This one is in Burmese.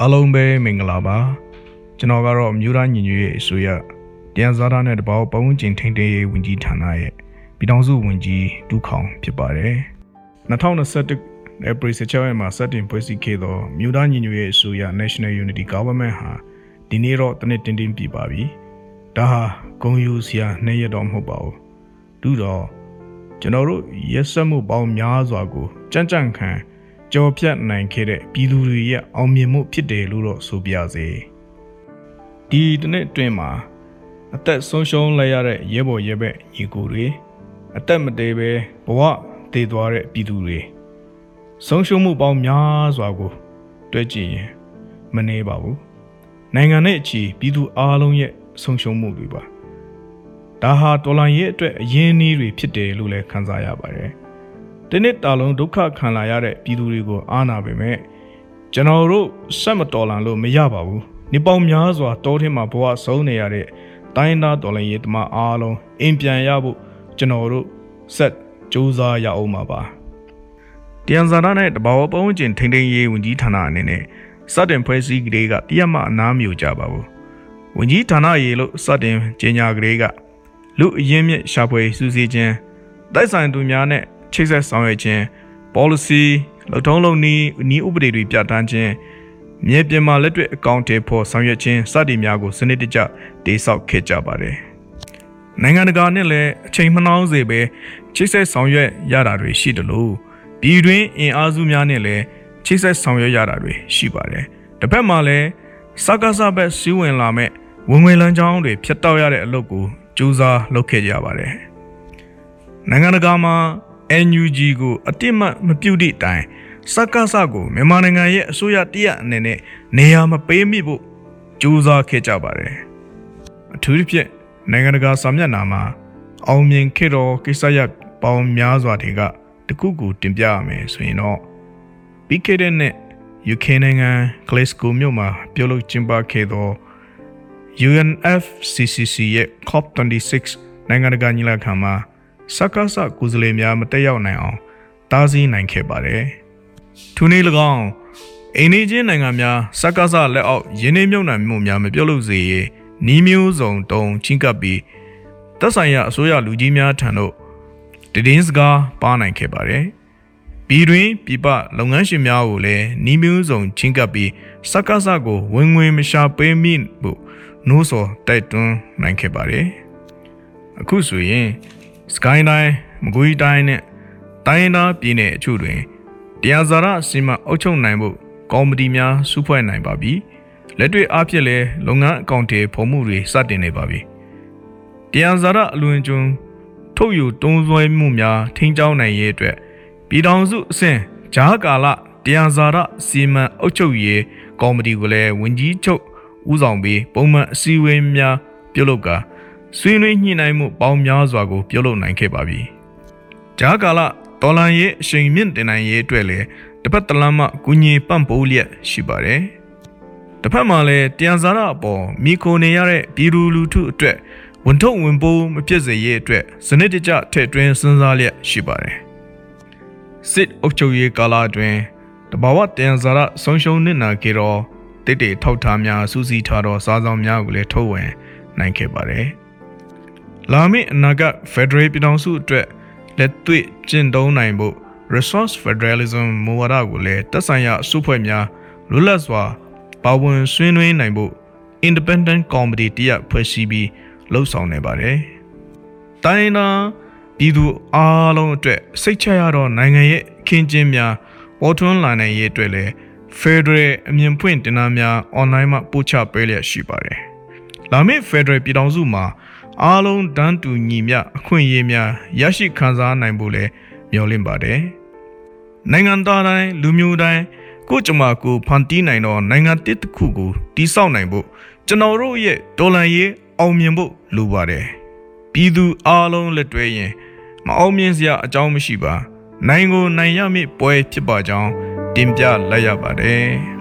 အားလုံးပဲမင်္ဂလာပါကျွန်တော်ကတော့အမျိုးသားညီညွတ်ရေးအစိုးရတရားစားတာနဲ့တပေါင်းပတ်ဝန်းကျင်ထိန်းသိမ်းရေးဝန်ကြီးဌာနရဲ့ပြည်ထောင်စုဝန်ကြီးဒုခေါင်ဖြစ်ပါတယ်2021 April 16ရက်မှာစတင်ဖွဲ့စည်းခဲ့သောမြို့သားညီညွတ်ရေးအစိုးရ National Unity Government ဟာဒီနေ့တော့တနစ်တင်းတင်းပြပါပြီဒါဟာဂုံယူစရာနှစ်ရက်တော့မဟုတ်ပါဘူးတူတော့ကျွန်တော်တို့ရက်စက်မှုပေါင်းများစွာကိုကြံ့ကြံ့ခံ ကြော်ဖြတ်နိုင်ခဲ့တဲ့ပြည်သူတွေရဲ့အောင်မြင်မှုဖြစ်တယ်လို့တော့ဆိုပြစေဒီတစ်နှစ်အတွင်းမှာအသက်ဆုံးရှုံးလိုက်ရတဲ့ရဲဘော်ရဲဘက်ညီကိုတွေအသက်မတည်ပဲဘဝတည်သွားတဲ့ပြည်သူတွေဆုံးရှုံးမှုပေါင်းများစွာကို တွက်ကြည့်ရင်မနှေးပါဘူးနိုင်ငံနဲ့အချီပြည်သူအားလုံးရဲ့ဆုံးရှုံးမှုတွေပါဒါဟာတော်လိုင်းရဲ့အတွက်အရင်းအနှီးတွေဖြစ်တယ်လို့လည်းခန်းစားရပါတယ် ဒီနေ့တာလုံးဒုက္ခခံလာရတဲ့ပြည်သူတွေကိုအားနာပေမဲ့ကျွန်တော်တို့ဆက်မတော်လန်လို့မရပါဘူးနေပေါင်းများစွာတောထင်းမှာဘဝဆုံးနေရတဲ့တိုင်းသားတော်လိုင်းရေးတမအားလုံးအင်ပြန်ရဖို့ကျွန်တော်တို့ဆက်စူးစမ်းရအောင်ပါပါတယန်ဇာနာနဲ့တဘာဝပုံကျင်ထိန်ထိန်ရေးဝန်ကြီးဌာနအနေနဲ့စတင်ဖွဲ့စည်းကလေးကတရမအနားမြူကြပါဘူးဝန်ကြီးဌာနရေလို့စတင်ကြေညာကလေးကလူအရင်းမြစ်ရှာဖွေစူးစီးခြင်းတိုက်ဆိုင်သူများနဲ့ ချိတ်ဆက်ဆောင်ရွက်ခြင်း policy လုံထုံးလုံနည်းဤဥပဒေတွေပြဋ္ဌာန်းခြင်းမြေပြင်မှာလက်တွေ့အကောင့်တွေဖော်ဆောင်ရွက်ခြင်းစသည်များကိုစနစ်တကျတည်ဆောက်ခဲ့ကြပါတယ်။နိုင်ငံတကာနဲ့လည်းအချိန်မနှောင်းစေပဲချိတ်ဆက်ဆောင်ရွက်ရတာတွေရှိတယ်လို့ပြည်တွင်းအင်အားစုများနဲ့လည်းချိတ်ဆက်ဆောင်ရွက်ရတာတွေရှိပါတယ်။တစ်ဖက်မှာလည်းစကားစဘက်စီးဝင်လာမဲ့ဝင်ဝင်လန်းချောင်းတွေဖျက်တောက်ရတဲ့အလုပ်ကိုကြိုးစားလုပ်ခဲ့ကြပါတယ်။နိုင်ငံတကာမှာ NUG ကိုအတိမတ်မပြုတ်သည့်တိုင်စက္ကစကိုမြန်မာနိုင်ငံရဲ့အစိုးရတရက်အနေနဲ့နေရာမပေးမိဖို့ကြိုးစားခဲ့ကြပါတယ်အထူးသဖြင့်နိုင်ငံတကာစာမျက်နှာမှာအောင်မြင်ခဲ့တော်ကိစ္စရပ်ပေါင်းများစွာတွေကတခုခုတင်ပြရမယ်ဆိုရင်တော့ပြီးခဲ့တဲ့နှစ် UK နိုင်ငံ Glasgow မြို့မှာပြုလုပ်ကျင်းပခဲ့သော UNFCCC ရဲ့ COP26 နိုင်ငံတကာညီလာခံမှာ စက္ကစကုစလေများမတက်ရောက်နိုင်အောင်တားဆီးနိုင်ခဲ့ပါတယ်။ထိုနည်း၎င်းအိန္ဒိချင်းနိုင်ငံများစက္ကစလက်အောက်ယင်းနှမြုံနှံမှုများမပြုတ်လို့စေရေးနီးမျိုးစုံတုံချင်းကပ်ပြီးသက်ဆိုင်ရာအစိုးရလူကြီးများထံသို့တည်င်းစကားပါနိုင်ခဲ့ပါတယ်။ပြည်တွင်ပြည်ပလုပ်ငန်းရှင်များကိုလည်းနီးမျိုးစုံချင်းကပ်ပြီးစက္ကစကိုဝင်ငွေမရှာပေးမိဖို့နိုးစော်တိုက်တွန်းနိုင်ခဲ့ပါတယ်။အခုဆိုရင် စကိုင်းတိုင်းမကွေးတိုင်းနဲ့တိုင်းသားပြည်နယ်အချို့တွင်တရားစာရစီမံအုပ်ချုပ်နိုင်ဖို့ကော်မတီများစုဖွဲ့နိုင်ပါပြီလက်တွေ့အားဖြင့်လည်းလုပ်ငန်းအကောင့်တွေဖော်မှုတွေစတင်နေပါပြီတရားစာရအလွန်ကျွန်းထုတ်ယူတွန်းဆွဲမှုများထိန်းကျောင်းနိုင်ရေးအတွက်ပြည်ထောင်စုအဆင့်ဂျားကာလတရားစာရစီမံအုပ်ချုပ်ရေးကော်မတီကိုလည်းဝန်ကြီးချုပ်ဦးဆောင်ပြီးပုံမှန်အစည်းအဝေးများပြုလုပ်ကာ ဆွေးနွေးညှိနှိုင်းမှုပေါင်းများစွာကိုပြုလုပ်နိုင်ခဲ့ပါပြီ။ဂျားကာလတော်လန်ရေးအချိန်မြင့်တင်နိုင်ရေးအတွက်လည်းတစ်ဖက်တလမ်းမှကူညီပံ့ပိုးလျက်ရှိပါတယ်။တစ်ဖက်မှာလည်းတန်စာရအပေါ်မိခိုနေရတဲ့ပြည်သူလူထုအတွက်ဝန်ထုတ်ဝန်ပိုးမဖြစ်စေရေးအတွက်စနစ်တကျထည့်သွင်းစဉ်းစားလျက်ရှိပါတယ်။စစ်အုပ်ချုပ်ရေးကာလအတွင်းတဘာဝတန်စာရဆုံးရှုံးနေနာကြတော့တိတ်တိတ်ထောက်ထားများစူးစီးထားသောစားဆောင်များကိုလည်းထုတ်ဝေနိုင်ခဲ့ပါတယ်။ လာမည့်အနာဂတ် Federal ပြည်ထောင်စုအတွက်လက်တွေ့ကျင့်သုံးနိုင်ဖို့ Resource Federalism မူဝါဒကိုလည်းတက်ဆိုင်ရာစုဖွဲ့များလွတ်လပ်စွာပါဝင်ဆွေးနွေးနိုင်ဖို့ Independent Committee တရက်ဖွဲ့စည်းပြီးလှုပ်ဆောင်နေပါတယ်။တိုင်းနာပြည်သူအားလုံးအတွက်စိတ်ချရသောနိုင်ငံရဲ့အခင်းကျင်းများပေါ်ထွန်းလာနိုင်ရေးအတွက်လည်း Federal အမြင်ဖွင့်တင်နန်းများ online မှာပို့ချပေးလျက်ရှိပါတယ်။လာမည့် Federal ပြည်ထောင်စုမှာ အားလုံးတန်းတူညီမျှအခွင့်အရေးများရရှိခံစားနိုင်ဖို့လည်းမျှော်လင့်ပါတယ်။နိုင်ငံသားတိုင်းလူမျိုးတိုင်းကိုကြမကိုဖန်တီးနိုင်သောနိုင်ငံတစ်တစ်ခုကိုတည်ဆောက်နိုင်ဖို့ကျွန်တော်တို့ရဲ့ဒေါ်လာရေးအောင်မြင်ဖို့လိုပါတယ်။ပြည်သူအားလုံးလက်တွဲရင်မအောင်မြင်စရာအကြောင်းမရှိပါ။နိုင်ကိုနိုင်ရမည့်ပွဲဖြစ်ပါကြောင်းတင်ပြလိုက်ရပါတယ်။